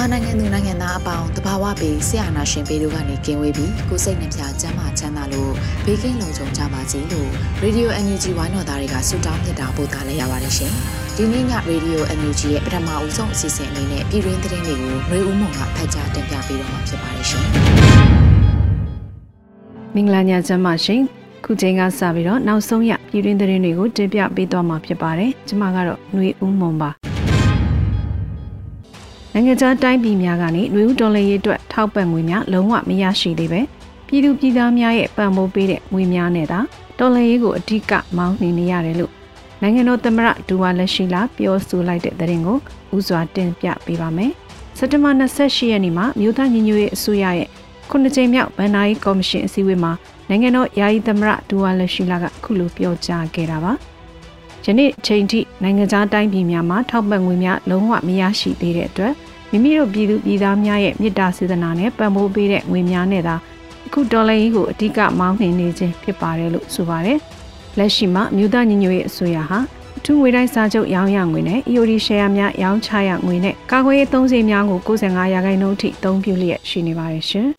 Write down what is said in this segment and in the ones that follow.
မြန်မာနိုင်ငံသူနိုင်ငံသားအပေါင်းတဘာဝပေးဆရာနာရှင်ပေတို့ကနေကင်းဝေးပြီးကိုစိတ်နှပြချမ်းသာချမ်းသာလို့ဘေးကင်းလုံခြုံကြပါစေလို့ Radio NUG ဝိုင်းတော်သားတွေကဆုတောင်းမြတ်တာပို့သလိုက်ရပါတယ်ရှင်။ဒီနေ့ည Radio NUG ရဲ့ပထမအဦးဆုံးအစီအစဉ်အနေနဲ့ပြည်တွင်းသတင်းတွေကိုရွေဦးမုံကဖတ်ကြားတင်ပြပေးတော့မှာဖြစ်ပါတယ်ရှင်။မင်္ဂလာညချမ်းပါရှင်။ခုချိန်ကစပြီးတော့နောက်ဆုံးရပြည်တွင်းသတင်းတွေကိုတင်ပြပေးသွားမှာဖြစ်ပါတယ်။ကျွန်မကတော့ຫນွေဦးမုံပါ။ နိုင်ငံခြားတိုင်းပြည်များကနေလူဦးတော်လှန်ရေးအတွက်ထောက်ပံ့ငွေများလုံးဝမရရှိသေးပဲပြည်သူပြည်သားများရဲ့ပံ့ပိုးပေးတဲ့ငွေများနဲ့သာတော်လှန်ရေးကိုအဓိကမောင်းနှင်နေရတယ်လို့နိုင်ငံတော်သမ္မတဒူဝါလက်ရှိလာပြောဆိုလိုက်တဲ့သတင်းကိုဥစွာတင်ပြပေးပါမယ်။စက်တဘာ28ရက်နေ့မှာမြို့သားညီညွတ်ရေးအစိုးရရဲ့ခုနှစ်ကြိမ်မြောက်ဗန်နာယီကော်မရှင်အစည်းအဝေးမှာနိုင်ငံတော်ယာယီသမ္မတဒူဝါလက်ရှိလာကခုလိုပြောကြားခဲ့တာပါ။ ယနေ့ချိန်ထိနိုင်ငံခြားတိုင်းပြည်များမှာထောက်ပံ့ငွေများလုံးဝမရရှိသေးတဲ့အတွက်မိမိတို့ပြည်သူပြည်သားများရဲ့မေတ္တာစေတနာနဲ့ပံ့ပိုးပေးတဲ့ငွေများနဲ့သာအခုဒေါ်လာကြီးကိုအဓိကမောင်းနှင်နေခြင်းဖြစ်ပါတယ်လို့ဆိုပါတယ်။လက်ရှိမှာမြို့သားညီညွတ်ရေးအစိုးရဟာအထူးငွေတိုင်းစာချုပ်ရောင်းရငွေနဲ့ EOD share များရောင်းချရငွေနဲ့ကာကွယ်ရေးသုံးစိများကို95ရာခိုင်နှုန်းထိအသုံးပြုလျက်ရှိနေပါတယ်ရှင်။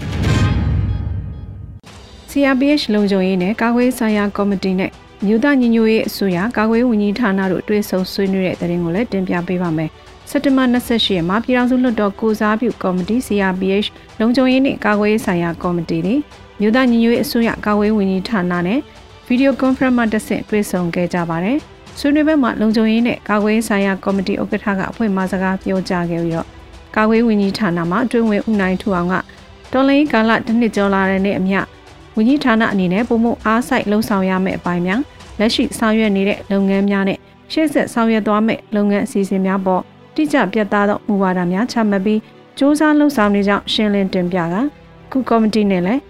CRPH လုံခြုံရေးနဲ့ကာကွယ်ဆိုင်ရာကော်မတီနဲ့ မြို့သားညီညွတ်ရေးအစိုးရကာကွယ်ဝန်ကြီးဌာနတို့တွဲဆုံဆွေးနွေးတဲ့တဲ့ရင်ကိုလည်းတင်ပြပေးပါမယ်။စက်တဘာ28ရက်မှာပြည်ထောင်စုလွှတ်တော်ကိုစားပြုကော်မတီ CRPH လုံခြုံရေးနှင့်ကာကွယ်ရေးဆိုင်ရာကော်မတီသည်မြို့သားညီညွတ်ရေးအစိုးရကာကွယ်ရေးဝန်ကြီးဌာနနဲ့ဗီဒီယိုကွန်ဖရင့်မှာတက်ဆင့်တွေ့ဆုံခဲ့ကြပါတယ်။ဆွေးနွေးပွဲမှာလုံခြုံရေးနဲ့ကာကွယ်ရေးဆိုင်ရာကော်မတီဥက္ကဋ္ဌကအဖွဲ့မှစကားပြောကြားခဲ့ပြီးတော့ကာကွယ်ဝန်ကြီးဌာနမှအတွင်းဝင်ဦးနိုင်ထူအောင်ကတော်လိုင်းကာလတစ်နှစ်ကျော်လာတဲ့နေ့အမျှ ဝန်ကြီးဌာနအနေနဲ့ပုံမှုအားစိုက်လှုံ့ဆော်ရမယ့်အပိုင်းများလက်ရှိဆောင်ရွက်နေတဲ့လုပ်ငန်းများနဲ့ရှေ့ဆက်ဆောင်ရွက်သွားမယ့်လုပ်ငန်းအစီအစဉ်များပေါ်တိကျပြတ်သားသောမူဝါဒများချမှတ်ပြီးစ조사လှုပ်ဆောင်နေကြောင်းရှင်းလင်းတင်ပြကခုကော်မတီနဲ့လည်း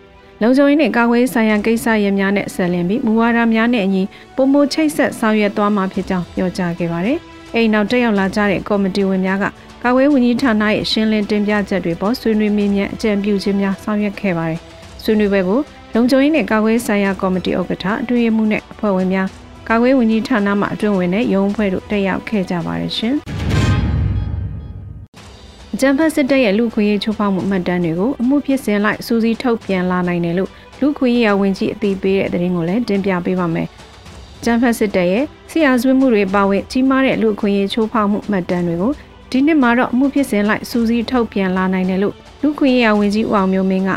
လုံခြုံရေးနဲ့ကာကွယ်ရေးဆိုင်ရာကိစ္စရပ်များနဲ့ဆက်လင်းပြီးမူဝါဒများနဲ့အညီပုံမချိတ်ဆက်ဆောင်ရွက်သွားမှာဖြစ်ကြောင်းပြောကြားခဲ့ပါတယ်။အဲဒီနောက်တက်ရောက်လာကြတဲ့ကော်မတီဝင်များကကာကွယ်ဝန်ကြီးဌာနရဲ့ရှင်းလင်းတင်ပြချက်တွေပေါ်ဆွေးနွေးမေးမြန်းအကြံပြုခြင်းများဆောင်ရွက်ခဲ့ပါတယ်။ဆွေးနွေးပွဲကို လုံခြုံရေးနဲ့ကာကွယ်ဆိုင်ရာကော်မတီဥက္ကဋ္ဌအတွင်းမှုနဲ့အဖွဲ့ဝင်များကာကွယ်ဝန်ကြီးဌာနမှအတွင်းဝင်နဲ့ရုံးအဖွဲ့တို့တက်ရောက်ခဲ့ကြပါတယ်ရှင်။ကြံဖတ်စစ်တပ်ရဲ့လူခွေရေးချိုးဖောက်မှုအမှတ်တမ်းတွေကိုအမှုဖြစ်စဉ်လိုက်စူးစီးထုတ်ပြန်လာနိုင်တယ်လို့လူခွေရေးရဝင်ကြီးအသိပေးတဲ့သတင်းကိုလည်းတင်ပြပေးပါမယ်။ကြံဖတ်စစ်တပ်ရဲ့ဆီယာဆွေးမှုတွေပါဝင်ကြီးမားတဲ့လူခွေရေးချိုးဖောက်မှုအမှတ်တမ်းတွေကိုဒီနှစ်မှာတော့အမှုဖြစ်စဉ်လိုက်စူးစီးထုတ်ပြန်လာနိုင်တယ်လို့လူခွေရေးရဝင်ကြီးဦးအောင်မျိုးမင်းက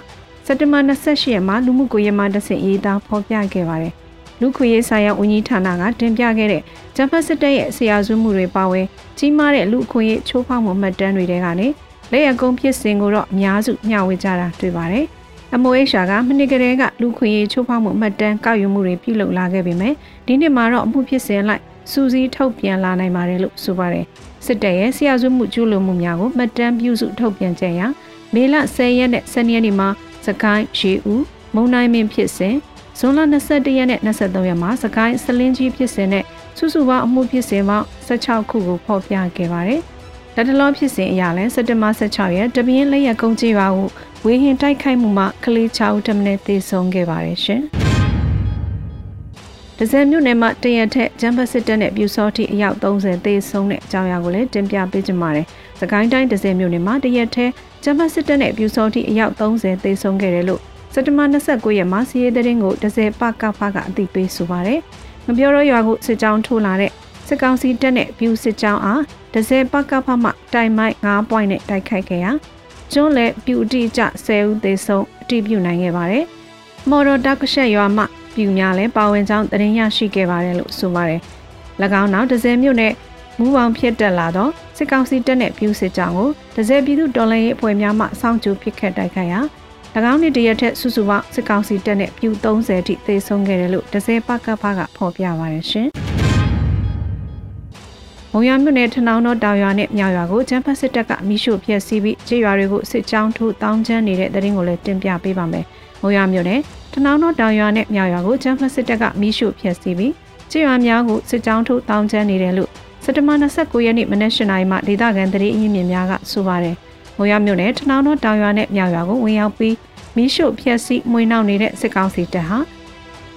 စက်တဘာ28ရက်မှာလူမှုကွန်ရက်မှာတဆင့်ရေးသားဖော်ပြခဲ့ပါတယ်။လူခွေရေးဆိုင်ရာဝန်ကြီးဌာနကတင်ပြခဲ့တဲ့ဂျမ်ဖတ်စစ်တပ်ရဲ့ဆရာဆွေးမှုတွေပါဝင်ကြီးမားတဲ့လူအခွင့်အရေးချိုးဖောက်မှုမှတ်တမ်းတွေထဲကနေလက်ရကုန်းဖြစ်စဉ်ကိုတော့အများစုမျှဝေကြတာတွေ့ပါတယ်။ MOHR ကမနစ်ကလေးကလူခွင့်ရေးချိုးဖောက်မှုမှတ်တမ်းကောက်ယူမှုတွေပြုလုပ်လာခဲ့ပေမဲ့ဒီနှစ်မှာတော့အမှုဖြစ်စဉ်လိုက်စူးစီးထုတ်ပြန်လာနိုင်ပါတယ်လို့ဆိုပါတယ်။စစ်တပ်ရဲ့ဆရာဆွေးမှုကျူးလွန်မှုများကိုမှတ်တမ်းပြုစုထုတ်ပြန်ကြရာမေလ10ရက်နဲ့12ရက်နေ့မှာ စကိုင်းရေဦးမုံနိုင်မင်းဖြစ်စဉ်ဇွန်လ21ရက်နဲ့23ရက်မှာစကိုင်းစလင်းကြီးဖြစ်စဉ်နဲ့စုစုပေါင်းအမှုဖြစ်စဉ်ပေါင်း16ခုကိုဖော်ပြခဲ့ပါတယ်။လက်တလောဖြစ်စဉ်အရလဲစက်တင်ဘာ16ရက်တပင်းလက်ရကုန်းကြီးပါဟုဝေဟင်တိုက်ခိုက်မှုမှာကလေး6ဦးတမနဲ့သေဆုံးခဲ့ပါတယ်ရှင်။ ဒဇယ်မြို့နယ်မှာတရက်ထက်ဂျမ်ဘတ်စစ်တပ်နဲ့ပြူစောတိအယောက်30သေဆုံးတဲ့အကြောင်းအရာကိုလည်းတင်ပြပေးကြပါမယ်။စကိုင်းတိုင်းဒဇယ်မြို့နယ်မှာတရက်ထက်ဂျမ်ဘတ်စစ်တပ်နဲ့ပြူစောတိအယောက်30သေဆုံးခဲ့တယ်လို့စက်တဘာ29ရက်မှာစီးရဲတဲ့ရင်ကိုဒဇယ်ပကဖကအသိပေးဆိုပါတယ်။ငပြောတော့ရွာကိုစစ်ကြောင်းထိုးလာတဲ့စစ်ကောင်စီတပ်နဲ့ပြူစစ်ကြောင်းအားဒဇယ်ပကဖမှတိုင်မိုက်9 point နဲ့တိုက်ခိုက်ခဲ့ရာကျွန်းလည်းပြူအတိအကျ10ဦးသေဆုံးအတိပြုနိုင်ခဲ့ပါတယ်။မော်တော်တက်ရှက်ရွာမှ ပြူများလည်းပါဝင်ကြောင်းသတင်းရရှိခဲ့ပါတယ်လို့ဆိုပါတယ်။၎င်းနောက်ဒဇယ်မြို့နဲ့မူပေါင်းဖြစ်တက်လာသောစစ်ကောင်စီတပ်နဲ့ပြူစစ်ကြောင်းကိုဒဇယ်ပြည်သူတော်လှန်ရေးအဖွဲ့များမှစောင့်ကြိုပစ်ခတ်တိုက်ခိုက်ရာ၎င်းနှစ်တရက်ထက်စုစုပေါင်းစစ်ကောင်စီတပ်နဲ့ပြူ30ထိသေဆုံးခဲ့တယ်လို့ဒဇယ်ပကဖကဖော်ပြပါတယ်ရှင်။ မုံရမြို့နယ်ထနောင်းတော်တောင်ရွာနဲ့မြောက်ရွာကိုကျန်းဖတ်စစ်တပ်ကမိရှို့ဖျက်ဆီးပြီးခြေရွာတွေကိုစစ်ကြောင်းထိုးတောင်းချမ်းနေတဲ့တရင်ကိုလည်းတင်ပြပေးပါမယ်။မုံရမြို့နယ်ထနောင်းတော်တောင်ရွာနဲ့မြောက်ရွာကိုကျန်းဖတ်စစ်တပ်ကမိရှို့ဖျက်ဆီးပြီးခြေရွာများကိုစစ်ကြောင်းထိုးတောင်းချမ်းနေတယ်လို့စက်တဘာ29ရက်နေ့မနက်၈နာရီမှဒေသခံတရေအင်းမြင့်များကဆိုပါတယ်။မုံရမြို့နယ်ထနောင်းတော်တောင်ရွာနဲ့မြောက်ရွာကိုဝင်ရောက်ပြီးမိရှို့ဖျက်ဆီးမှွေနှောက်နေတဲ့စစ်ကောင်စီတပ်ဟာ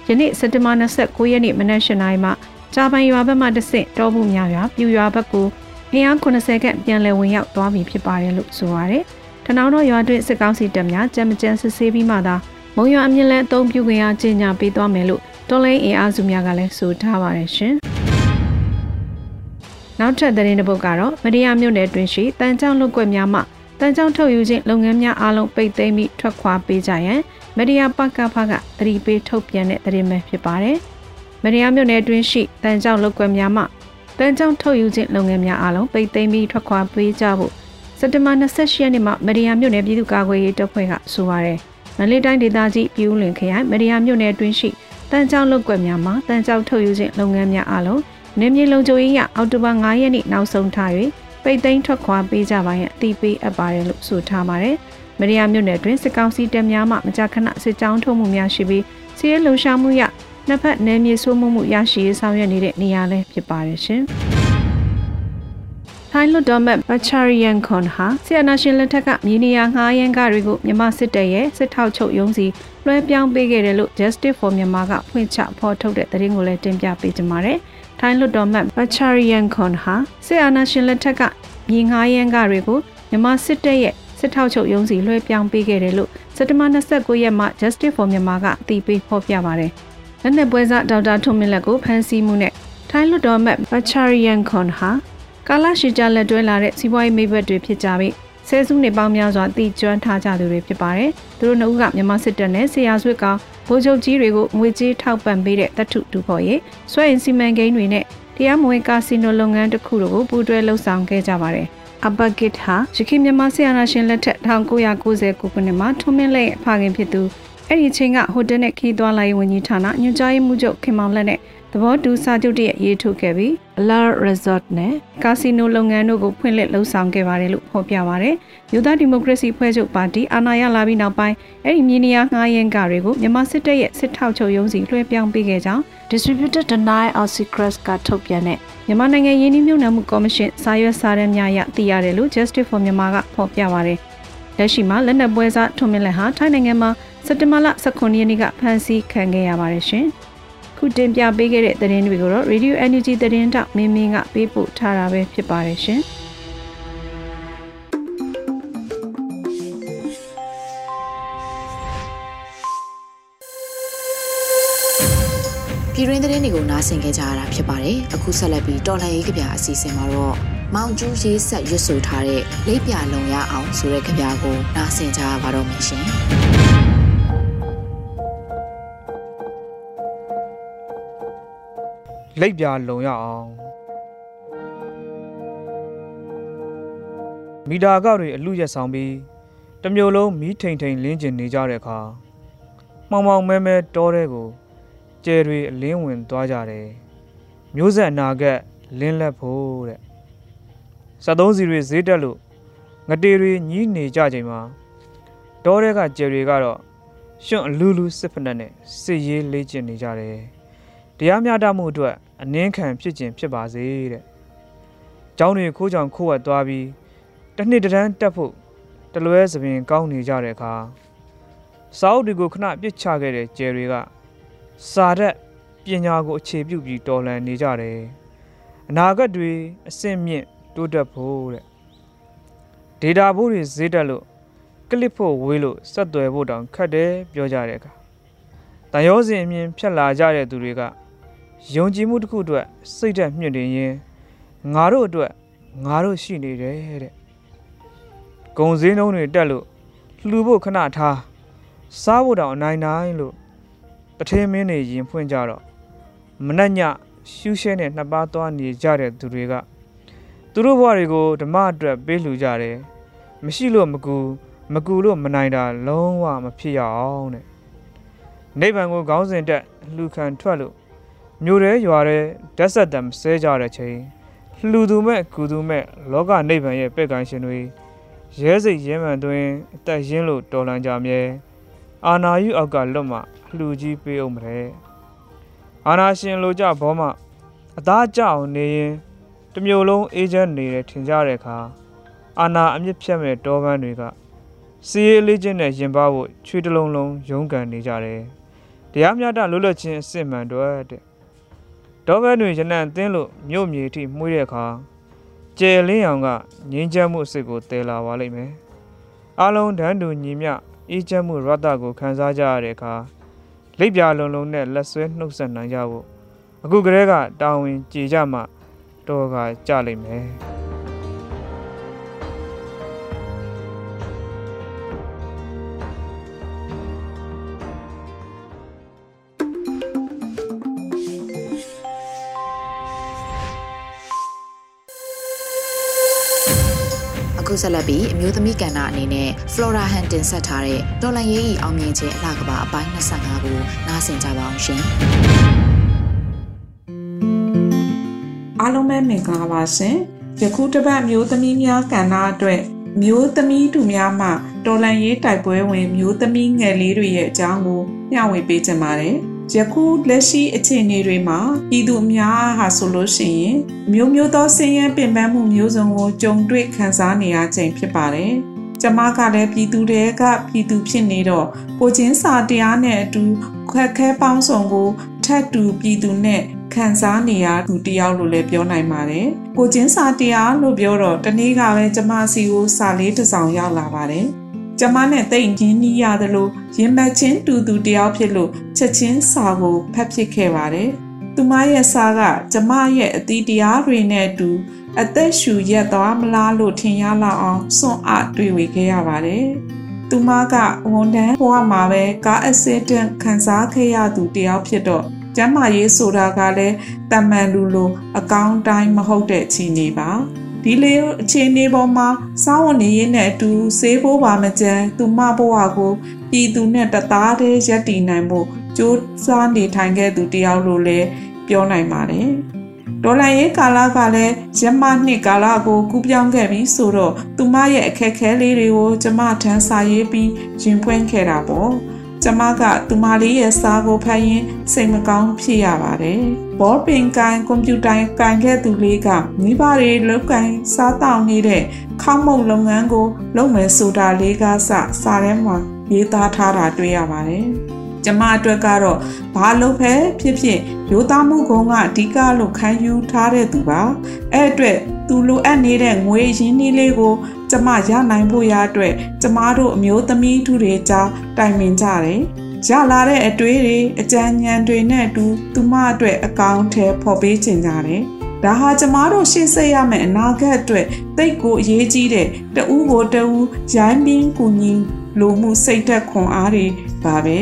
ယနေ့စက်တဘာ29ရက်နေ့မနက်၈နာရီမှ ဂျာပန်ရွာဘက်မှတဆင့်တောမှုများရွာပြူရွာဘက်ကိုအင်အား80ခန့်ပြန်လည်ဝင်ရောက်သွားပြီဖြစ်ပါတယ်လို့ဆိုပါတယ်။ထနောင်းတော်ရွာတွင်စစ်ကောင်စီတပ်များကြမ်းမကြမ်းစစ်ဆေးပြီးမှသာမုံရွာအမြင့်လန်းအုံပြုခွင့်အားကြီးညာပေးသွားမယ်လို့တော်လိုင်းအင်အားစုများကလည်းဆိုထားပါတယ်ရှင်။နောက်ထပ်သတင်းတစ်ပုဒ်ကတော့မဒီယာမြို့နယ်တွင်ရှိတန်ကြောင်လုတ်ကွက်များမှတန်ကြောင်ထုတ်ယူခြင်းလုပ်ငန်းများအားလုံးပိတ်သိမ်းပြီးထွက်ခွာပေးကြရန်မဒီယာပကဖကသတိပေးထုတ်ပြန်တဲ့သတင်းပဲဖြစ်ပါတယ်။မ ရယာမြို့နယ်အတွင်းရှိတန်ကြောင်လုပ်ကွက်များမှတန်ကြောင်ထုတ်ယူခြင်းလုပ်ငန်းများအားလုံးပိတ်သိမ်းပြီးထွက်ခွာပေးကြဖို့စက်တဘာ28ရက်နေ့မှာမရယာမြို့နယ်ပြည်သူ့ကာကွယ်ရေးတပ်ဖွဲ့ကဆိုပါတယ်။မလေးတိုင်းဒေသကြီးပြည်ဦးလွင်ခရိုင်မရယာမြို့နယ်အတွင်းရှိတန်ကြောင်လုပ်ကွက်များမှာတန်ကြောင်ထုတ်ယူခြင်းလုပ်ငန်းများအားလုံးနေမြေလုံခြုံရေးရအောက်တိုဘာ9ရက်နေ့နောက်ဆုံးထား၍ပိတ်သိမ်းထွက်ခွာပေးကြပါရန်အသိပေးအပ်ပါတယ်လို့ဆိုထားပါတယ်။မရယာမြို့နယ်တွင်စစ်ကောင်စီတပ်များမှမကြာခဏစစ်ကြောင်းထုတ်မှုများရှိပြီးစီးရဲလုံရှားမှုရ နှစ်ဖက်နယ်မြေဆိုးမှုမှုရရှိရေးဆောင်ရွက်နေတဲ့နေရာလည်းဖြစ်ပါတယ်ရှင်။ထိုင်းလွတ်တော်မတ်ဘချာရီယန်ခွန်ဟာဆီယနာရှင်လက်ထက်ကမြေနေရာငှားရမ်းကားတွေကိုမြန်မာစစ်တပ်ရဲ့စစ်ထောက်ချုပ်ရုံးစီလွှဲပြောင်းပေးခဲ့တယ်လို့ Justice for Myanmar ကဖွင့်ချဖော်ထုတ်တဲ့သတင်းကိုလည်းတင်ပြပေးကြပါမယ်။ထိုင်းလွတ်တော်မတ်ဘချာရီယန်ခွန်ဟာဆီယနာရှင်လက်ထက်ကမြေငှားရမ်းကားတွေကိုမြန်မာစစ်တပ်ရဲ့စစ်ထောက်ချုပ်ရုံးစီလွှဲပြောင်းပေးခဲ့တယ်လို့စက်တဘာ29ရက်မှာ Justice for Myanmar ကအတည်ပြုဖော်ပြပါတယ်။ လက်နက်ပွဲစားဒေါက်တာထွန်းမင်းလက်ကိုဖမ်းဆီးမှုနဲ့ထိုင်းလွတ်တော်မတ်ဘချာရီယန်ခွန်ဟာကာလရှိကြလက်တွဲလာတဲ့စီးပွားရေးမိဘတွေဖြစ်ကြပြီးဆဲစုနှစ်ပေါင်းများစွာတည်ကျွမ်းထားကြသူတွေဖြစ်ပါတယ်။သူတို့နှစ်ဦးကမြန်မာစစ်တပ်နဲ့ဆရာဆွေကောင်ဗိုလ်ချုပ်ကြီးတွေကိုငွေကြေးထောက်ပံ့ပေးတဲ့တပ်ထုတူဖို့ရေးစွဲရင်စီမံကိန်းတွေနဲ့တရားမဝင်ကာစီနိုလုပ်ငန်းတစ်ခုတို့ကိုပူးတွဲလှုပ်ဆောင်ခဲ့ကြပါတယ်။အဘဂစ်ဟာရခိုင်မြန်မာဆီယနာရှင်လက်ထက်1990ခုနှစ်မှာထွန်းမင်းလက်ဖခင်ဖြစ်သူ အဲ့ဒီအချိန်ကဟိုတယ်နဲ့ခီးသွားလာရေးဝန်ကြီးဌာနညွှန်ကြားရေးမှူးချုပ်ခင်မောင်လက်နဲ့သဘောတူစာချုပ်တည်းရေးထုတ်ခဲ့ပြီး Alar Resort နဲ့ကာစီနိုလုပ်ငန်းတို့ကိုဖွင့်လှစ်လှုပ်ဆောင်ခဲ့ပါတယ်လို့ဖော်ပြပါတယ်။ယူသားဒီမိုကရေစီဖွဲ့ချုပ်ပါတီအာဏာရလာပြီးနောက်ပိုင်းအဲ့ဒီမြေနေရာငှားရမ်းကားတွေကိုမြန်မာစစ်တပ်ရဲ့စစ်ထောက်ချုပ်ရုံးစီလွှဲပြောင်းပေးခဲ့ကြောင်း Distributed Deny of Secrets ကထုတ်ပြန်တဲ့မြန်မာနိုင်ငံရင်းနှီးမြှုပ်နှံမှုကော်မရှင်စာရွက်စာတမ်းများအရသိရတယ်လို့ Justice for Myanmar ကဖော်ပြပါတယ်။လက်ရှိမှာလက်နက်ပွဲစားထွန်မင်းလက်ဟာထိုင်းနိုင်ငံမှာ စက်တဘာလ18ရက်နေ့ကဖမ်းဆီးခံခဲ့ရပါတယ်ရှင်။ခုတင်ပြပေးခဲ့တဲ့သတင်းတွေကိုတော့ Radio Energy သတင်းတောက်မင်းမင်းကပေးပို့ထားတာပဲဖြစ်ပါတယ်ရှင်။ပြည်တွင်းသတင်းတွေကိုနားဆင်ကြကြရတာဖြစ်ပါတယ်။အခုဆက်လက်ပြီးတော်လှန်ရေးကြပြအစီအစဉ်မှာတော့မောင်ကျူးရေးဆက်ရွတ်ဆိုထားတဲ့လိပ်ပြလုံရအောင်ဆိုတဲ့ကြပြကိုနားဆင်ကြရပါတော့မယ်ရှင်။ လိပ်ပြလုံရအောင်မီတာကောက်တွေအလူရက်ဆောင်ပြီးတမျိုးလုံးမီးထိန်ထိန်လင်းကျင်နေကြတဲ့အခါမှောင်မှောင်မဲမဲတောတဲ့ကိုကျယ်တွေအလင်းဝင်သွားကြတယ်မျိုးဆက်အနာကလင်းလက်ဖို့တဲ့73စီတွေဈေးတက်လို့ငတေတွေညီးနေကြချိန်မှာတောတဲ့ကကျယ်တွေကတော့ရှွန့်အလူလူစစ်ဖက်နဲ့စစ်ရေးလေ့ကျင့်နေကြတယ်တရားမျှတမှုအတွက် အနှင်းခံဖြစ်ခြင်းဖြစ်ပါစေတဲ့။ကျောင်းတွေခိုးကြောင်ခိုးဝတ်သွားပြီးတစ်နှစ်တန်းတက်ဖို့တလွဲသပင်ကောင်းနေကြတဲ့အခါစာအုပ်တွေကိုခဏပြစ်ချခဲ့တဲ့ကျယ်တွေကစာတတ်ပညာကိုအခြေပြုပြီးတော်လှန်နေကြတယ်။အနာဂတ်တွေအဆင့်မြင့်တိုးတက်ဖို့တဲ့။ data ဘိုးတွေဈေးတက်လို့ကလစ်ဖို့ဝေးလို့ဆက်သွယ်ဖို့တောင်ခက်တယ်ပြောကြတဲ့အခါတန်ရောစင်အမြင်ဖြတ်လာကြတဲ့သူတွေက ယုံကြည်မှုတစ်ခုအတွက်စိတ်ဓာတ်မြင့်တင်ရင်ငါတို့အတွက်ငါတို့ရှိနေတယ်တဲ့ဂုံစင်းနှုံးတွေတက်လို့လှူဖို့ခဏထားစားဖို့တောင်အနိုင်နိုင်လို့တထင်းမင်းတွေရင်ဖွင့်ကြတော့မနှက်ညရှူးရှဲနဲ့နှစ်ပါးသွားနေကြတဲ့သူတွေကသူတို့ဘဝတွေကိုဓမ္မအတွက်ပေးလှူကြတယ်မရှိလို့မကူမကူလို့မနိုင်တာလုံးဝမဖြစ်ရအောင်တဲ့နိဗ္ဗာန်ကိုခေါင်းစဉ်တက်လှူခံထွက်လို့ မြို့ရဲရွာရဲဓာတ်ဆက်တံဆဲကြတဲ့ချိန်လှူသူမဲ့ကူသူမဲ့လောကနိဗ္ဗာန်ရဲ့ပဲ့ကန်ရှင်တွေရဲစိတ်ရဲမှန်တွင်အသက်ရင်းလို့တော်လန်ကြမြဲအာနာယုအောက်ကလွတ်မှလှူကြီးပေးအောင်မလဲအာနာရှင်လိုကြဘောမအသားကြအောင်နေရင်တမျိုးလုံးအေးချမ်းနေတယ်ထင်ကြတဲ့အခါအာနာအမြင့်ဖြတ်မဲ့တောပန်းတွေကစီရေးလေးချင်းနဲ့ရင်ပါဖို့ချွေးတလုံးလုံးရုန်းကန်နေကြတယ်တရားမျှတလွတ်လပ်ခြင်းအစစ်မှန်တော့တဲ့ တောပန်းတွေရနံတင်းလို့မြို့မြေထိမှုတဲ့အခါကျယ်လင်းအောင်ကငင်းချမ်းမှုအစစ်ကိုတည်လာပါလိမ့်မယ်အလုံးတန်းတူညီမျှအေးချမ်းမှုရတ္တကိုခံစားကြရတဲ့အခါလိပ်ပြလုံးလုံးနဲ့လက်ဆွဲနှုတ်ဆက်နိုင်ကြဖို့အခုကတည်းကတာဝန်ကြည်ကြမှတော့ကကြလိမ့်မယ် အခုဆက်လက်ပြီးအမျိုးသမီးကဏ္ဍအနေနဲ့ Flora Han တင်ဆက်ထားတဲ့တော်လန်ရေးဤအောင်မြင်ခြင်းအလှကပါအပိုင်း25ကိုနားဆင်ကြပါအောင်ရှင်။အားလုံးပဲမင်္ဂလာပါရှင်။ယခုတစ်ပတ်မျိုးသမီးများကဏ္ဍအတွက်မျိုးသမီးတူများမှတော်လန်ရေးတိုက်ပွဲဝင်မျိုးသမီးငယ်လေးတွေရဲ့အကြောင်းကိုမျှဝေပေးချင်ပါတယ်။ ယခုလက်ရှိအခြေအနေတွေမှာပြည်သူအများဟာဆိုလို့ရှိရင်မျိုးမျိုးသောဆင်းရဲပင်ပန်းမှုမျိုးစုံကိုကြုံတွေ့ခံစားနေရခြင်းဖြစ်ပါတယ်။ကျမကလည်းပြည်သူတွေကပြည်သူဖြစ်နေတော့ကိုချင်းစာတရားနဲ့အတူခွက်ခဲပေါင်းစုံကိုထပ်တူပြည်သူနဲ့ခံစားနေရသူတယောက်လို့လည်းပြောနိုင်ပါတယ်။ကိုချင်းစာတရားလို့ပြောတော့တနေ့ကပဲကျမစီကိုစာလေးတစ်စောင်ရောက်လာပါတယ်။ ကျမနဲ့တိတ်ရင်းနှီးရသလိုရင်မချင်းတူတူတယောက်ဖြစ်လို့ချက်ချင်းစာကိုဖတ်ဖြစ်ခဲ့ပါတယ်။သူမရဲ့စာကကျမရဲ့အသီးတရားတွေနဲ့အတူအသက်ရှူရက်သွားမလားလို့ထင်ရလောက်အောင်စွန့်အားတွေ့ဝေခဲ့ရပါတယ်။သူမကဝန်ထမ်းဘဝမှာပဲကားအက်ဆီဒန့်ခံစားခဲ့ရသူတယောက်ဖြစ်တော့ကျမ်းမာရေးဆိုတာကလည်းတမန်လူလိုအကောင်းတိုင်းမဟုတ်တဲ့ခြေနေပါ။ ဒီလေးအခြေအနေပေါ်မှာစောင်းဝင်နေရင်းနဲ့အတူဆေးဖို့ပါမကြမ်းသူမဘဝကိုပြည်သူနဲ့တသားတည်းရပ်တည်နိုင်ဖို့ကြိုးစားနေထိုင်ခဲ့သူတယောက်လို့လည်းပြောနိုင်ပါတယ်။ဒေါ်လာရေးကာလကလည်းရမနှစ်ကာလကိုကူးပြောင်းခဲ့ပြီးဆိုတော့သူမရဲ့အခက်ခဲလေးတွေကိုကျမထမ်းစာရေးပြီးရင်ဖွင့်ခဲ့တာပေါ့။ ကျမကသူမလေးရဲ့စာကိုဖတ်ရင်းစိတ်မကောင်းဖြစ်ရပါတယ်။ဘောပင်ကိုင်ကွန်ပျူတာကိုင်ခဲ့သူလေးကမိဘတွေလုပ်ကိုင်စားတောင်းနေတဲ့ခေါင်းမုံလုပ်ငန်းကိုလုပ်မယ်ဆိုတာလေးကစစာထဲမှာရေးသားထားတာတွေ့ရပါတယ်။ကျမအတွက်ကတော့ဘာလို့ပဲဖြစ်ဖြစ်ရိုးသားမှုကုန်းကအဓိကလို့ခံယူထားတဲ့သူပါအဲ့အတွက် သူလိုအပ်နေတဲ့ငွေရင်းနှီးလေးကို ကျမရနိုင်ဖို့ရအတွက်ကျမတို့အမျိုးသမီးထုတွေကြားတိုင်ပင်ကြတယ်ရလာတဲ့အတွေးတွေအကြံဉာဏ်တွေနဲ့အတူသူမအတွက်အကောင့်ထဲပေါ်ပေးချင်ကြတယ်ဒါဟာကျမတို့ရှေ့ဆက်ရမယ့်အနာဂတ်အတွက်တိတ်ကိုအရေးကြီးတဲ့တဦးကိုတဦးရိုင်းပင်းကူညီလိုမှုစိတ်သက်ခွန်အားတွေပါပဲ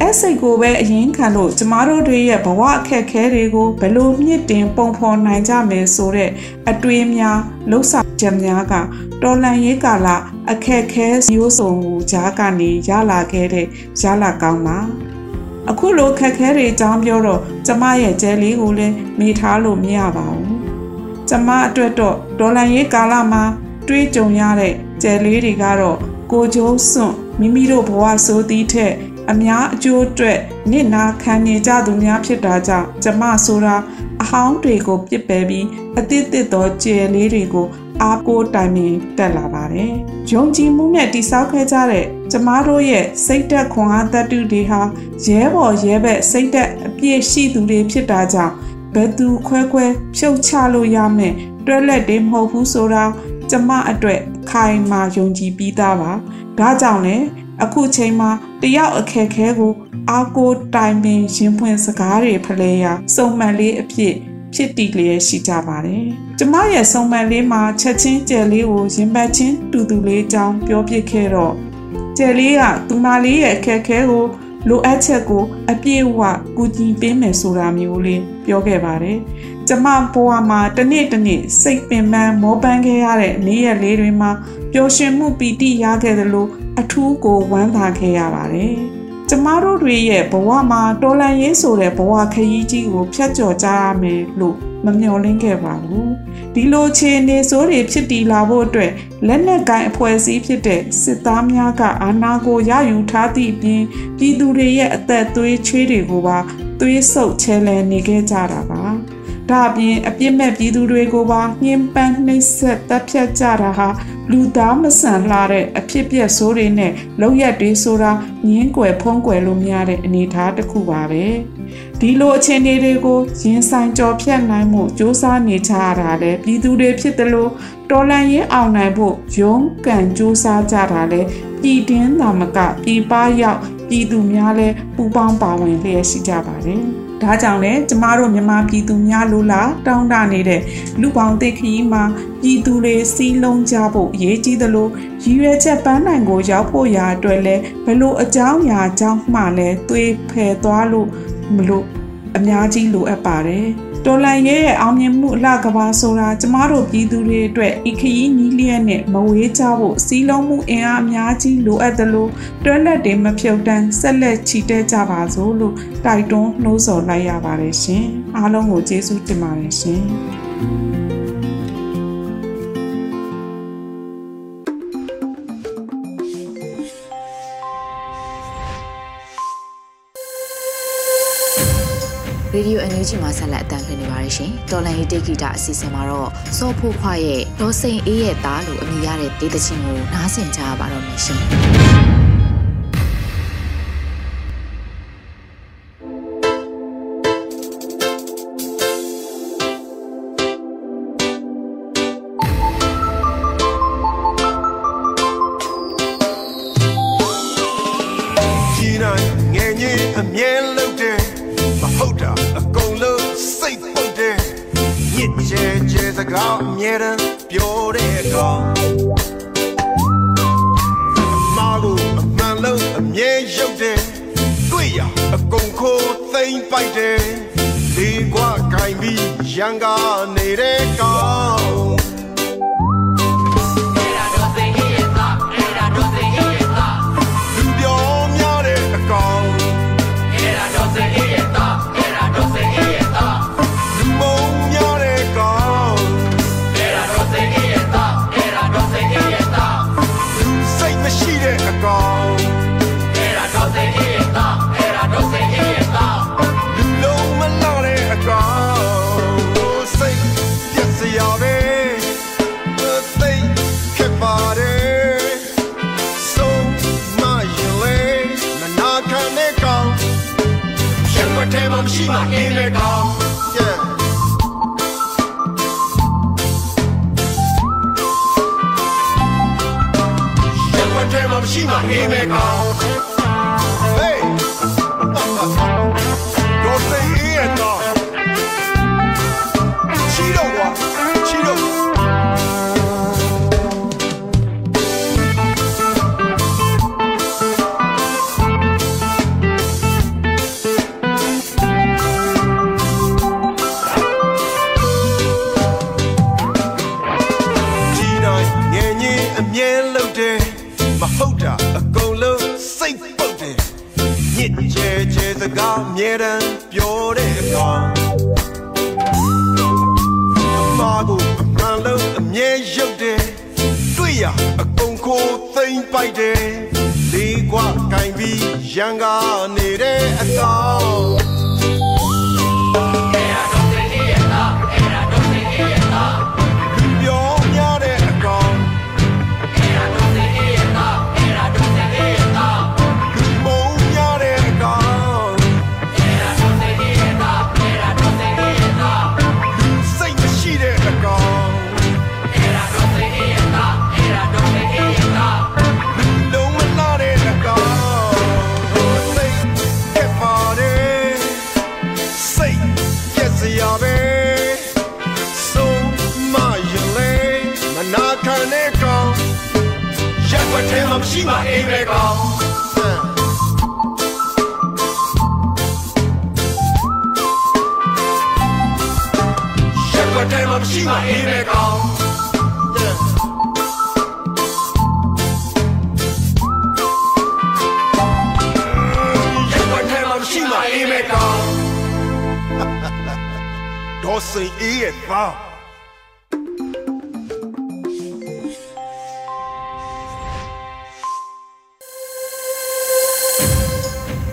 အဲ့စိတ်ကိုပဲအရင်ခံလို့ကျမတို့တွေရဲ့ဘဝအခက်ခဲတွေကိုဘယ်လိုမြင့်တင်ပုံဖော်နိုင်ကြမယ်ဆိုတဲ့အတွေးများလှုပ်ဆောင်ချက်များကတော်လန်ရေးကာလအခက်ခဲမျိုးစုံကိုကြားကနေရလာခဲ့တဲ့ရလာကောင်းပါအခုလိုခက်ခဲတွေအကြောင်းပြောတော့ကျမရဲ့ကျဲလေးကိုလည်းမေ့ထားလို့မရပါဘူးကျမအတွက်တော့ဒေါ်လာရေးကာလမှာတွေးကြုံရတဲ့ကျဲလေးတွေကတော့ကိုကျိုးစွန့်မိမိတို့ဘဝဆိုသည့်ထက် အများအကျိုးအတွက်နစ်နာခံနေကြသူများဖြစ်တာကြောင့်ကျမဆိုတာအဟောင်းတွေကိုပြစ်ပယ်ပြီးအသစ်သစ်သောကြယ်လေးတွေကိုအားကိုးတိုင်ပင်တက်လာပါတယ်။ယုံကြည်မှုနဲ့တိဆောက်ခဲ့ကြတဲ့ကျမတို့ရဲ့စိတ်သက်ခွန်အားတတုတွေဟာရဲဘော်ရဲဘက်စိတ်သက်အပြည့်ရှိသူတွေဖြစ်တာကြောင့်ဘယ်သူခွဲခွဲဖြုတ်ချလို့ရမယ်တွဲလက်တွေမဟုတ်ဘူးဆိုတာကျမအတွက်ခိုင်မာယုံကြည်ပြီးသားပါ။ဒါကြောင့်လည်း အခုချိန်မှာတယောက်အခက်ခဲကိုအာကိုတိုင်ပင်ရင်ဖွင့်စကားတွေဖလဲရစုံမှန်လေးအဖြစ်ဖြစ်တည်လျက်ရှိကြပါတယ်။ကျမရဲ့စုံမှန်လေးမှာချက်ချင်းကျယ်လေးကိုရင်ပတ်ချင်းတူတူလေးအကြောင်းပြောပြခဲ့တော့ကျယ်လေးကသူမလေးရဲ့အခက်ခဲကိုလိုအပ်ချက်ကိုအပြည့်အဝကူညီပေးမယ်ဆိုတာမျိုးလေးပြောခဲ့ပါတယ်။ကျမဘဝမှာတနေ့တနေ့စိတ်ပင်ပန်းမောပန်းခဲ့ရတဲ့နေ့ရက်လေးတွေမှာပျော်ရွှင်မှုပီတိရခဲ့သလို အထူးကိုဝမ်းသာခဲ့ရပါတယ်။ကျမတို့တွေရဲ့ဘဝမှာတော်လန်ရေးဆိုတဲ့ဘဝခရီးကြီးကိုဖျက်ကျော်ကြရမယ်လို့မမျှော်လင့်ခဲ့ပါဘူး။ဒီလိုခြေအနေဆိုးတွေဖြစ်တည်လာဖို့အတွက်လက်နက်ကိုင်အဖွဲ့အစည်းဖြစ်တဲ့စစ်သားများကအာဏာကိုရယူထားသည့်အပြင်ပြည်သူတွေရဲ့အသက်သွေးချွေးတွေကိုပါသွေးဆုပ်ချဲလဲနေခဲ့ကြတာပါ။ ဒါအပြင်အပြစ်မဲ့ပြည်သူတွေကိုပါညှဉ်းပန်းနှိပ်စက်တပ်ဖြတ်ကြတာဟာလူသားမဆန်လှတဲ့အဖြစ်ပြက်ဆိုးတွေနဲ့လောက်ရက်တွေဆိုတာငင်းကွယ်ဖုံးကွယ်လို့မရတဲ့အနေအထားတစ်ခုပါပဲဒီလိုအခြေအနေတွေကိုရင်ဆိုင်ကြော်ဖြတ်နိုင်မှုစ조사နေကြရတာလေပြည်သူတွေဖြစ်တယ်လို့တော်လန်ရင်အောင်နိုင်ဖို့ရုံးကန်စ조사ကြတာလေပြည်တင်းသာမကပြည်ပရောက်ပြည်သူများလည်းပူပေါင်းပါဝင်လျက်ရှိကြပါတယ်။ ဒါကြောင့်လည်းကျမတို့မြန်မာပြည်သူများလိုလားတောင်းတနေတဲ့လူပေါင်းသိခရီးမှာပြည်သူတွေစီးလုံးကြဖို့အရေးကြီးသလိုရည်ရွယ်ချက်ပန်းနိုင်ကိုရောက်ဖို့ရာအတွက်လည်းဘလို့အကြောင်းအရာအကြောင်းမှလည်းသွေးဖယ်သွားလို့မလို့အများကြီးလိုအပ်ပါတယ်။ တော်လန်ရဲ့အောင်မြင်မှုအလှကဘာဆိုတာကျမတို့ပြည်သူတွေအတွက်ဤခရီးနီးလျက်နဲ့မဝေးကြဖို့စီးလုံးမှုအင်အားအများကြီးလိုအပ်တယ်လို့တွဲလက်တွေမဖြုတ်တန်းဆက်လက်ချီတက်ကြပါစို့လို့တိုက်တွန်းနှိုးဆော်လိုက်ရပါတယ်ရှင်အားလုံးကိုကျေးဇူးတင်ပါတယ်ရှင် ရေဒီယိုအန်ယူဂျီမှာဆက်လက်အသံလွှင့်နေပါတယ်ရှင်။တော်လန်ဟီတေဂီတာအစီအစဉ်မှာတော့စောဖို့ခွားရဲ့ဒေါ်စိန်အေးရဲ့သားလို့အမည်ရတဲ့ဒေသချင်းကိုနားဆင်ကြရပါတော့မယ်ရှင်။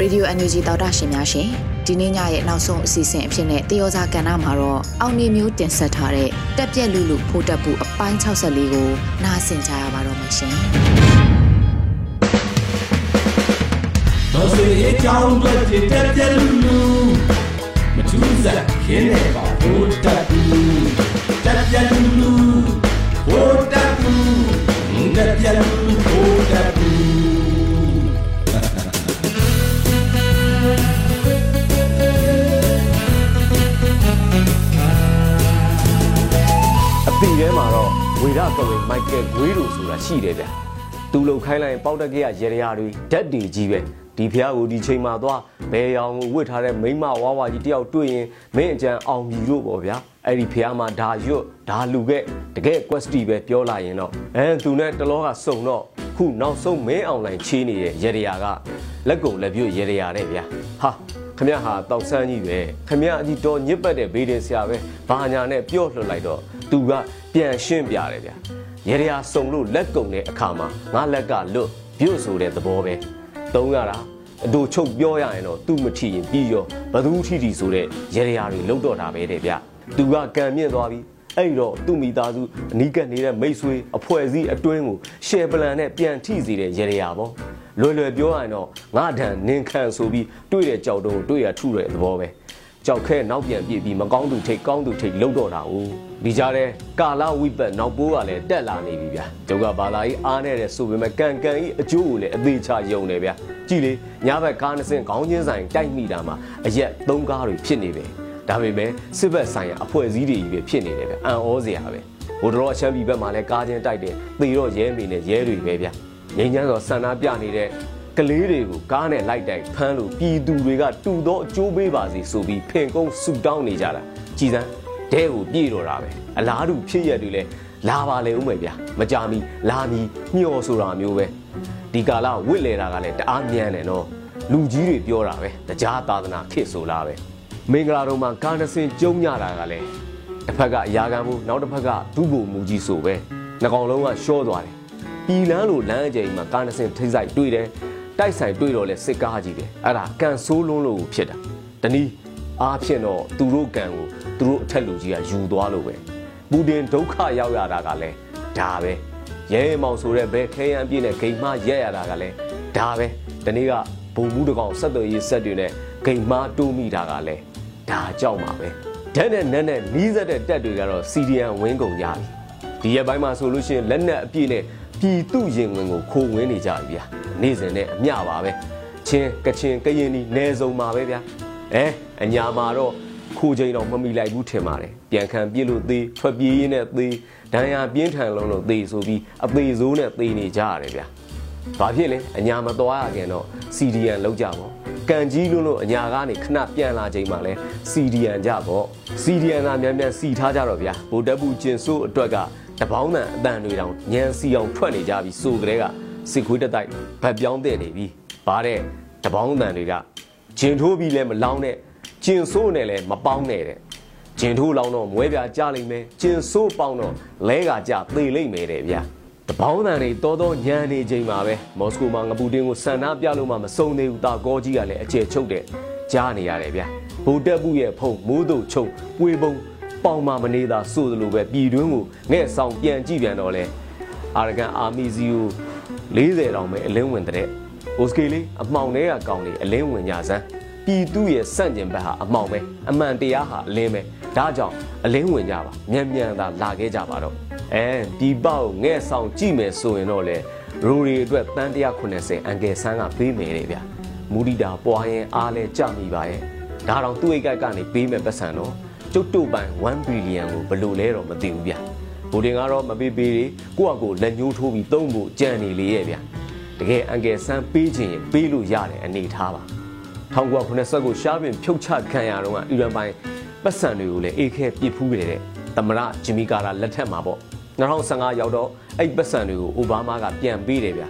ရေဒီယို NUG တောက်တာရှင်များရှင်ဒီနေ့ညရဲ့နောက်ဆုံးအစီအစဉ်အဖြစ်နဲ့တယောစာကဏ္ဍမှာတော့အောင်နေမျိုးတင်ဆက်ထားတဲ့တက်ပြက်လူလူဖိုးတက်ပူအပိုင်း64ကိုနားဆင်ကြရပါတော့မယ်ရှင်တော်စေအကြောင်းတွေတက်ပြက်လူလူမထူးစားခင်းနေပါဘိုးတက်ဘူးတက်ပြက်လူလူဘိုးတက်ဘူးတက်ပြက်လူ ထဲမှာတော့ဝေရကဝင်မိုက်ကယ်ဂွေးလိုဆိုတာရှိတယ်ဗျသူလုံခိုင်းလိုက်ရင်ပေါက်တက်ကရရေရတွေဓာတ်တွေကြီးပဲဒီဖះကိုဒီချိန်မှာသွားဘယ်ရောင်ကိုဝစ်ထားတဲ့မိန်းမဝါဝါကြီးတယောက်တွေ့ရင်မင်းအကြံအောင်ပြီလို့ပေါ့ဗျာအဲ့ဒီဖះမှာဒါရွတ်ဒါလူခဲ့တကယ် quest ပဲပြောလာရင်တော့အဲသူနဲ့တလောကစုံတော့ခုနောက်ဆုံးမင်းအောင်လိုင်းချေးနေတဲ့ရေရကလက်ကုံလက်ပြုတ်ရေရတဲ့ဗျာဟာခမရဟာတောက်ဆန်းကြီးပဲခမရအကြီးတော်ညစ်ပတ်တဲ့ဘေးတင်ဆရာပဲဘာညာနဲ့ပြော့လွတ်လိုက်တော့ သူကပြန်ရှင်းပြတယ်ဗျာရေရစုံလို့လက်ကုံတဲ့အခါမှာငါလက်ကလွတ်ပြုတ်ဆိုတဲ့သဘောပဲသုံးရတာအတူချုပ်ပြောရရင်တော့သူ့မထီရင်ပြီးရောဘသူထီထီဆိုတဲ့ရေရတွေလုံတော့တာပဲတဲ့ဗျသူကကံမြင့်သွားပြီအဲ့တော့သူ့မိသားစုအနီးကပ်နေတဲ့မိတ်ဆွေအဖွဲ့အစည်းအတွင်းကိုရှယ်ပလန်နဲ့ပြန်ထိစီတဲ့ရေရပေါ့လွယ်လွယ်ပြောရရင်တော့ငါတန်နင်ခံဆိုပြီးတွေ့တဲ့ကြောက်တုံးတွေ့ရထုတဲ့သဘောပဲကြောက်ခဲနောက်ပြန်ပြေးပြီးမကောင်းသူထိတ်ကောင်းသူထိတ်လှုပ်တော့တာ哦 ဒီကြားထဲကာလဝိပတ်နောက်ပိုးကလည်းတက်လာနေပြီဗျာကျုပ်ကဘာသာကြီးအားနေတဲ့ဆိုပေမဲ့ကန်ကန်ကြီးအကျိုးကိုလည်းအသေးချယုံနေဗျာကြည်လေညဘက်ကားနှစ်စင်းခေါင်းချင်းဆိုင်တိုက်မိတာမှာအရက်သုံးကားတွေဖြစ်နေပဲဒါပေမဲ့စစ်ဘက်ဆိုင်ရာအဖွဲ့အစည်းတွေကြီးပဲဖြစ်နေတယ်ဗျအံ့ဩစရာပဲဟိုတော့အချမ်းပြည်ဘက်မှာလည်းကားချင်းတိုက်တယ်သေတော့ရဲမိနဲ့ရဲတွေပဲဗျငိမ့်ချမ်းစွာဆန္ဒပြနေတဲ့ကလေးတွေကိုကားနဲ့လိုက်တိုက်ဖမ်းလို့ပြည်သူတွေကတူတော့အကျိုးပေးပါစေဆိုပြီးဖင်ကုန်းဆူတောင်းနေကြတာကြည်စမ်း ဒဲကိုပြေတော့တာပဲအလားတူဖြစ်ရက်တွေလဲလာပါလေဦးမယ်ဗျာမကြမီလာမီညှော်ဆိုတာမျိုးပဲဒီကာလဝစ်လေတာကလည်းတအားမြန်တယ်နော်လူကြီးတွေပြောတာပဲတရားသာသနာခေတ်ဆိုလားပဲမင်္ဂလာတော်မှာကားနှစင်ကျုံညတာကလည်းတစ်ဖက်ကအရာခံမှုနောက်တစ်ဖက်ကဒုဗိုလ်မူကြီးဆိုပဲနှကောင်လုံးကရှော့သွားတယ်ပြည်လန်းလိုလမ်းအကျိန်မှာကားနှစင်ထိဆိုင်တွေ့တယ်တိုက်ဆိုင်တွေ့တော့လဲစစ်ကားကြီးပဲအဲ့ဒါကန်ဆိုးလုံးလို့ဖြစ်တာတနည်း အားဖြင့်တော့သူတို့ကံကိုသူတို့အထက်လူကြီးကယူသွားလို့ပဲပူတင်ဒုက္ခရောက်ရတာကလည်းဒါပဲရဲမောင်ဆိုတဲ့ဘဲခဲရန်ပြည့်နဲ့ဂိမ်မရက်ရတာကလည်းဒါပဲဒီနေ့ကဘုံမှုတကောင်ဆက်သွယ်ရေးဆက်တွေနဲ့ဂိမ်မတိုးမိတာကလည်းဒါကြောက်မှာပဲဓာတ်နဲ့နက်နဲ့နီးစက်တဲ့တက်တွေကတော့စီဒီယန်ဝင်းကုန်ရပြီဒီရက်ပိုင်းမှာဆိုလို့ရှိရင်လက်နက်အပြည့်နဲ့ပြည်သူရင်ဝင်ကိုခိုးဝင်နေကြပြီဗျာနေ့စဉ်နဲ့အမျှပါပဲချင်းကချင်ကရင်ဒီနယ်စုံမှာပဲဗျာအဲ အညာမှာတော့ခိုးချိန်တော့မမိလိုက်ဘူးထင်ပါတယ်ပြန်ခံပြစ်လို့သေးထွက်ပြေးရင်းနဲ့သေးဒဏ်ရာပြင်းထန်လုံးလို့သေးဆိုပြီးအသေးစိုးနဲ့သေးနေကြရတယ်ဗျာဘာဖြစ်လဲအညာမသွားရခင်တော့ CDN လောက်ကြပေါ့ကန်ကြီးလို့လို့အညာကနေခဏပြန်လာချိန်မှာလဲ CDN ကြပေါ့ CDN သာမြန်မြန်စီထားကြတော့ဗျာဗိုလ်တပ်ဘူးကျင်စိုးအတွက်ကတပေါင်းတန်အတန်တွေတောင်ညံစီအောင်ထွက်နေကြပြီဆိုကြတဲ့ကစစ်ခွေးတက်တိုက်ဗတ်ပြောင်းတဲ့နေပြီဘာတဲ့တပေါင်းတန်တွေကဂျင်ထိုးပြီးလဲမလောင်းတဲ့ ကျင်ဆိုးနဲ့လဲမပေါင်းနဲ့တဲ့ဂျင်ထိုးလောင်းတော့မွဲပြကြလိမ့်မယ်ကျင်ဆိုးပေါင်းတော့လဲကကြသေလိမ့်မယ်တဲ့ဗျာတပေါင်းတန်တွေတော်တော်ညံနေချိန်မှာပဲမော်စကိုမှာငပူတင်ကိုဆန္ဒပြလို့မှမစုံသေးဘူးတာကောကြီးကလည်းအကျယ်ချုပ်တဲ့ကြားနေရတယ်ဗျာဗိုလ်တပ်ဘူးရဲ့ဖုံမိုးတို့ချုပ်ပွေပုံပေါင်မမနေတာဆိုသလိုပဲပြည်တွင်းကိုငဲ့ဆောင်ပြန်ကြည့်ပြန်တော့လဲအာရကန်အာမီစီကို40တောင်ပဲအလင်းဝင်တဲ့။အိုစကေလေးအမှောင်ထဲကကောင်းလေအလင်းဝင်ကြစမ်း ပြည်သူရဲ့စန့်ကျင်ဘက်ဟာအမှောင်ပဲအမှန်တရားဟာအလင်းပဲဒါကြောင့်အလင်းဝင်ကြပါမြန်မြန်သာလာခဲ့ကြပါတော့အဲဒီပေါက်ငဲ့ဆောင်ကြည့်မယ်ဆိုရင်တော့လေရိုရီအတွက်တန်း190အန်ကယ်ဆန်းကပေးမယ်လေဗျမူဒီတာပွားရင်အားလဲကြမိပါရဲ့ဒါတော့သူ့အိတ်ကကနေပေးမယ်ပတ်စံတော့ကျုပ်တို့ပိုင်1ဘီလီယံကိုဘယ်လိုလဲတော့မသိဘူးဗျဘူတင်ကတော့မပေးပေးကိုယ့်အကိုလက်ညှိုးထိုးပြီးသုံးဖို့ကြံနေလေရဲ့ဗျတကယ်အန်ကယ်ဆန်းပေးခြင်းရင်ပေးလို့ရတယ်အနေထားပါ 1990ကိုရှားပင်ဖြုတ်ချခံရတော့ကအီရန်ပိုင်းပတ်စံတွေကိုလည်းအေးခဲပြစ်ဖူးခဲ့တဲ့သမရဂျီမီကာရာလက်ထက်မှာပေါ့2015ရောက်တော့အဲ့ပတ်စံတွေကိုအိုဘားမားကပြန်ပေးတယ်ဗျာ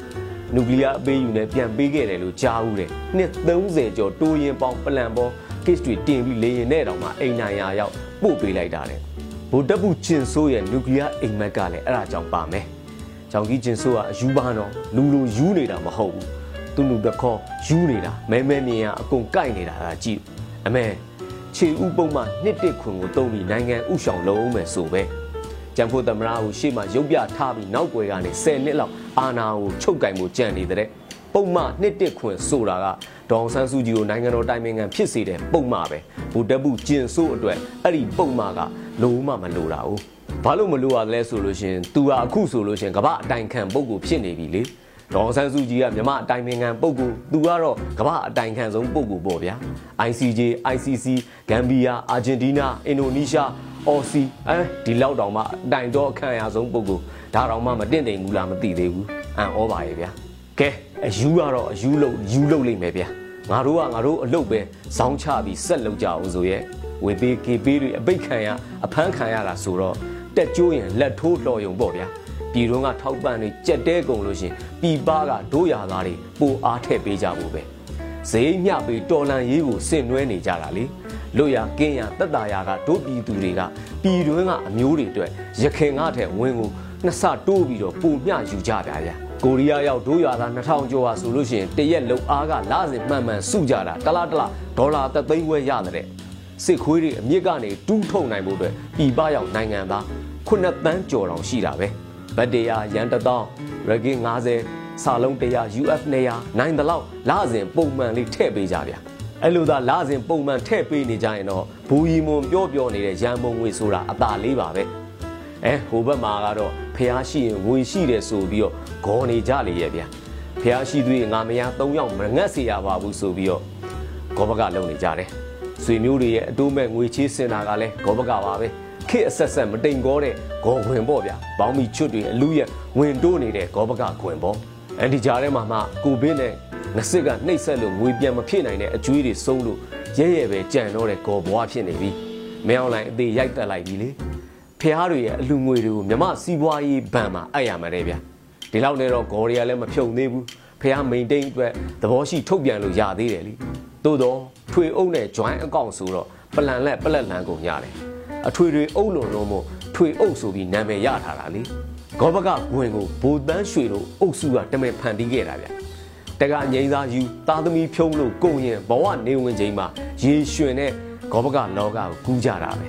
နျူကလ িয়ার အပေးယူနဲ့ပြန်ပေးခဲ့တယ်လို့ကြားဦးတယ်နှစ်30ကျော်တိုးရင်ပေါင်းပလန်ပေါ် case တွေတင်ပြီးလေရင်နဲ့တောင်မှအိမ်နိုင်ရာရောက်ပို့ပေးလိုက်တာတဲ့ဗိုလ်တပ်ဘူးကျင်ဆိုးရဲ့နျူကလ িয়ার အိမ်မက်ကလည်းအဲ့ဒါကြောင့်ပါမယ်။ကြောင်ကြီးကျင်ဆိုးကအယူပါတော့လူလူယူနေတာမဟုတ်ဘူး။ သူ့လူတခေါ်ယူနေတာမဲမဲမြင်ရအကုန်ကြိုက်နေတာဒါကြည့်အမေခြေဥပုံမှနှစ်တစ်ခွင်ကိုတုံးပြီးနိုင်ငံဥဆောင်လုံးအောင်မယ်ဆိုပဲ။ကျန်ဖို့သမရာကိုရှေ့မှာရုပ်ပြထားပြီးနောက်ွယ်ကနေ10နှစ်လောက်အာနာကိုချုပ်ကင်မှုကြံနေတဲ့ပုံမှနှစ်တစ်ခွင်ဆိုတာကဒေါအောင်ဆန်းစုကြည်ကိုနိုင်ငံတော်တိုင်ပင်ခံဖြစ်စေတဲ့ပုံမှပဲဘူတက်ဘူးကျင်ဆိုးအတွက်အဲ့ဒီပုံမှကလုံးဝမလိုတာဘူးဘာလို့မလိုရလဲဆိုလို့ရှင်သူဟာအခုဆိုလို့ရှင်ကမ္ဘာအတိုင်ခံပုံကိုဖြစ်နေပြီလေ ဒေါအောင်ဆန်းစုကြည်ကမြမအတိုင်ပင်ခံပုံကိုသူကတော့ကမ္ဘာအတိုင်ခံဆုံးပုံကိုပေါ့ဗျာ ICJ ICC ဂမ်ဘီယာအာဂျင်တီးနားအင်ဒိုနီးရှားအော်စီအဲဒီလောက်တောင်မှအတိုင်တော့အခန့်အရဆုံးပုံကိုဒါတောင်မှမတင့်တယ်ဘူးလားမသိသေးဘူးအံ့ဩပါရဲ့ဗျာကဲအယူကတော့အယူလို့ယူလို့လိမ့်မယ်ဗျာငါတို့ကငါတို့အလုပ်ပဲဇောင်းချပြီးဆက်လုပ်ကြအောင်ဆိုရဲ့ဝေပေးကေပေးတွေအပိတ်ခံရအဖမ်းခံရတာဆိုတော့တက်ကျိုးရင်လက်ထိုးတော်ယုံပေါ့ဗျာ ပြည်တွင်းကထောက်ပံ့တွေကြက်တဲကုန်လို့ရှင်ပြည်ပကဒိုးရသားတွေပိုအားထည့်ပေးကြဖို့ပဲဈေးမျှပေးတော်လန်ရေးကိုဆင်နွှဲနေကြတာလေလွတ်ရကင်းရတက်တာရကဒိုးပြည်သူတွေကပြည်တွင်းကအမျိုးတွေအတွက်ရခင်ကထက်ဝင်းကိုနှစ်ဆတိုးပြီးတော့ပုံမျှယူကြပါဗျာကိုရီးယားရောက်ဒိုးရွာသား2000ကျော်ဟာဆိုလို့ရှိရင်တရက်လုံအားကလစဉ်မှန်မှန်စုကြတာတလားတလားဒေါ်လာ3သိန်းဝဲရတဲ့စစ်ခွေးတွေအမြင့်ကနေတူးထုတ်နိုင်ဖို့အတွက်ပြည်ပရောက်နိုင်ငံသား9တန်းကျော်တောင်ရှိတာပဲ ဗတ်တရားရန်တသောင်းရဂင်း90စာလုံး100 UF 200နိုင်တဲ့လောက်လစဉ်ပုံမှန်လေးထည့်ပေးကြဗျာအဲ့လိုသာလစဉ်ပုံမှန်ထည့်ပေးနေကြရင်တော့ဘူရီမွန်ပြောပြောနေတဲ့ရန်မုံငွေဆိုတာအသာလေးပါပဲအဲဟိုဘက်မှာကတော့ဖះရှိရင်ငွေရှိတယ်ဆိုပြီးတော့ဂေါ်နေကြလေရဲ့ဗျာဖះရှိသွေးငါမယား၃ယောက်မငတ်စေရပါဘူးဆိုပြီးတော့ဂေါ်ဘကလုံနေကြတယ်ဆွေမျိုးတွေရဲ့အတိုးမဲ့ငွေချေးစင်တာကလည်းဂေါ်ဘကပါပဲ ခေအဆက်ဆက်မတိမ်ကောတဲ့ဂေါ်ခွင်ပေါ့ဗျာဘောင်းမီချွတ်တွေအလူရဲ့ဝင်တိုးနေတဲ့ဂေါ်ဘကခွင်ပေါ့အန်ဒီကြားထဲမှာမှကိုဘင်းနဲ့ငစစ်ကနှိပ်ဆက်လို့ငွေပြန်မဖြစ်နိုင်တဲ့အကျွေးတွေဆုံးလို့ရဲရဲပဲကြံတော့တဲ့ဂေါ်ဘွားဖြစ်နေပြီမင်းအောင်လိုင်းအသေးရိုက်တက်လိုက်ပြီလေဖះတွေရဲ့အလူငွေတွေကိုမြမစီးပွားရေးဘဏ်မှာအပ်ရမှာတဲ့ဗျာဒီလောက်နဲ့တော့ဂေါ်ရီကလည်းမဖြုံသေးဘူးဖះမိန်တိန်အတွက်သဘောရှိထုတ်ပြန်လို့ရသေးတယ်လीသို့တော့ထွေအုပ်နဲ့ join account ဆိုတော့ပလန်လက်ပလက်လန်ကုန်ရတယ် အထွေတွေအုပ်လုံးလုံးမို့ထွေအုပ်ဆိုပြီးနာမည်ရထားတာလीဂောဘကဂွင်ကိုဘိုတန်းရွှေတို့အုပ်စုကတမင်ဖန်တီးခဲ့တာဗျတကအငိမ့်စားယူသားသမီးဖြုံးလို့ကိုရင်ဘဝနေဝင်ချိန်မှာရေရွှင်တဲ့ဂောဘကလောကကိုကူးကြတာပဲ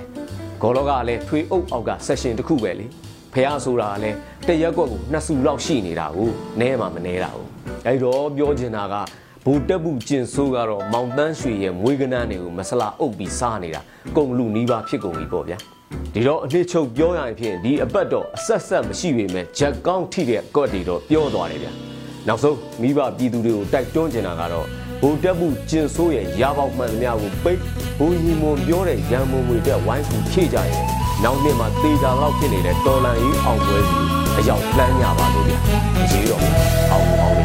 ဂောလောကလည်းထွေအုပ်အောက်ကဆက်ရှင်တစ်ခုပဲလေဖះဆိုတာကလည်းတရက်ကွက်ကိုနှစ်စုလောက်ရှိနေတာကိုနဲမှမနဲတာကိုအဲ့တော့ပြောချင်တာက ဘူတက်ဘူးကျင်ဆိုးကတော့မောင်တန်းရွှေရဲ့မွေးကနန်းတွေကိုမဆလာအုပ်ပြီးစားနေတာကုံလူနီးပါဖြစ်ကုန်ပြီပေါ့ဗျာဒီတော့အနှစ်ချုပ်ပြောရရင်ဖြင့်ဒီအပတ်တော့အဆက်ဆက်မရှိပေမဲ့ဂျက်ကောင်းထိတဲ့ကော့တီတော့ပြောသွားတယ်ဗျာနောက်ဆုံးမိဘပြည်သူတွေကိုတိုက်တွန်းချင်တာကတော့ဘူတက်ဘူးကျင်ဆိုးရဲ့ရာပေါက်မှန်သမျှကိုပိတ်ဘူညီမွန်ပြောတဲ့ရန်မုံငွေတဲ့ဝိုင်းကူဖြည့်ကြရဲ့နောက်နှစ်မှာတေချာလောက်ဖြစ်နေတဲ့တော်လန်ကြီးအောင်ပွဲစီအရောက်လမ်းကြပါလို့ဗျာအရေးတော့အောင်အောင်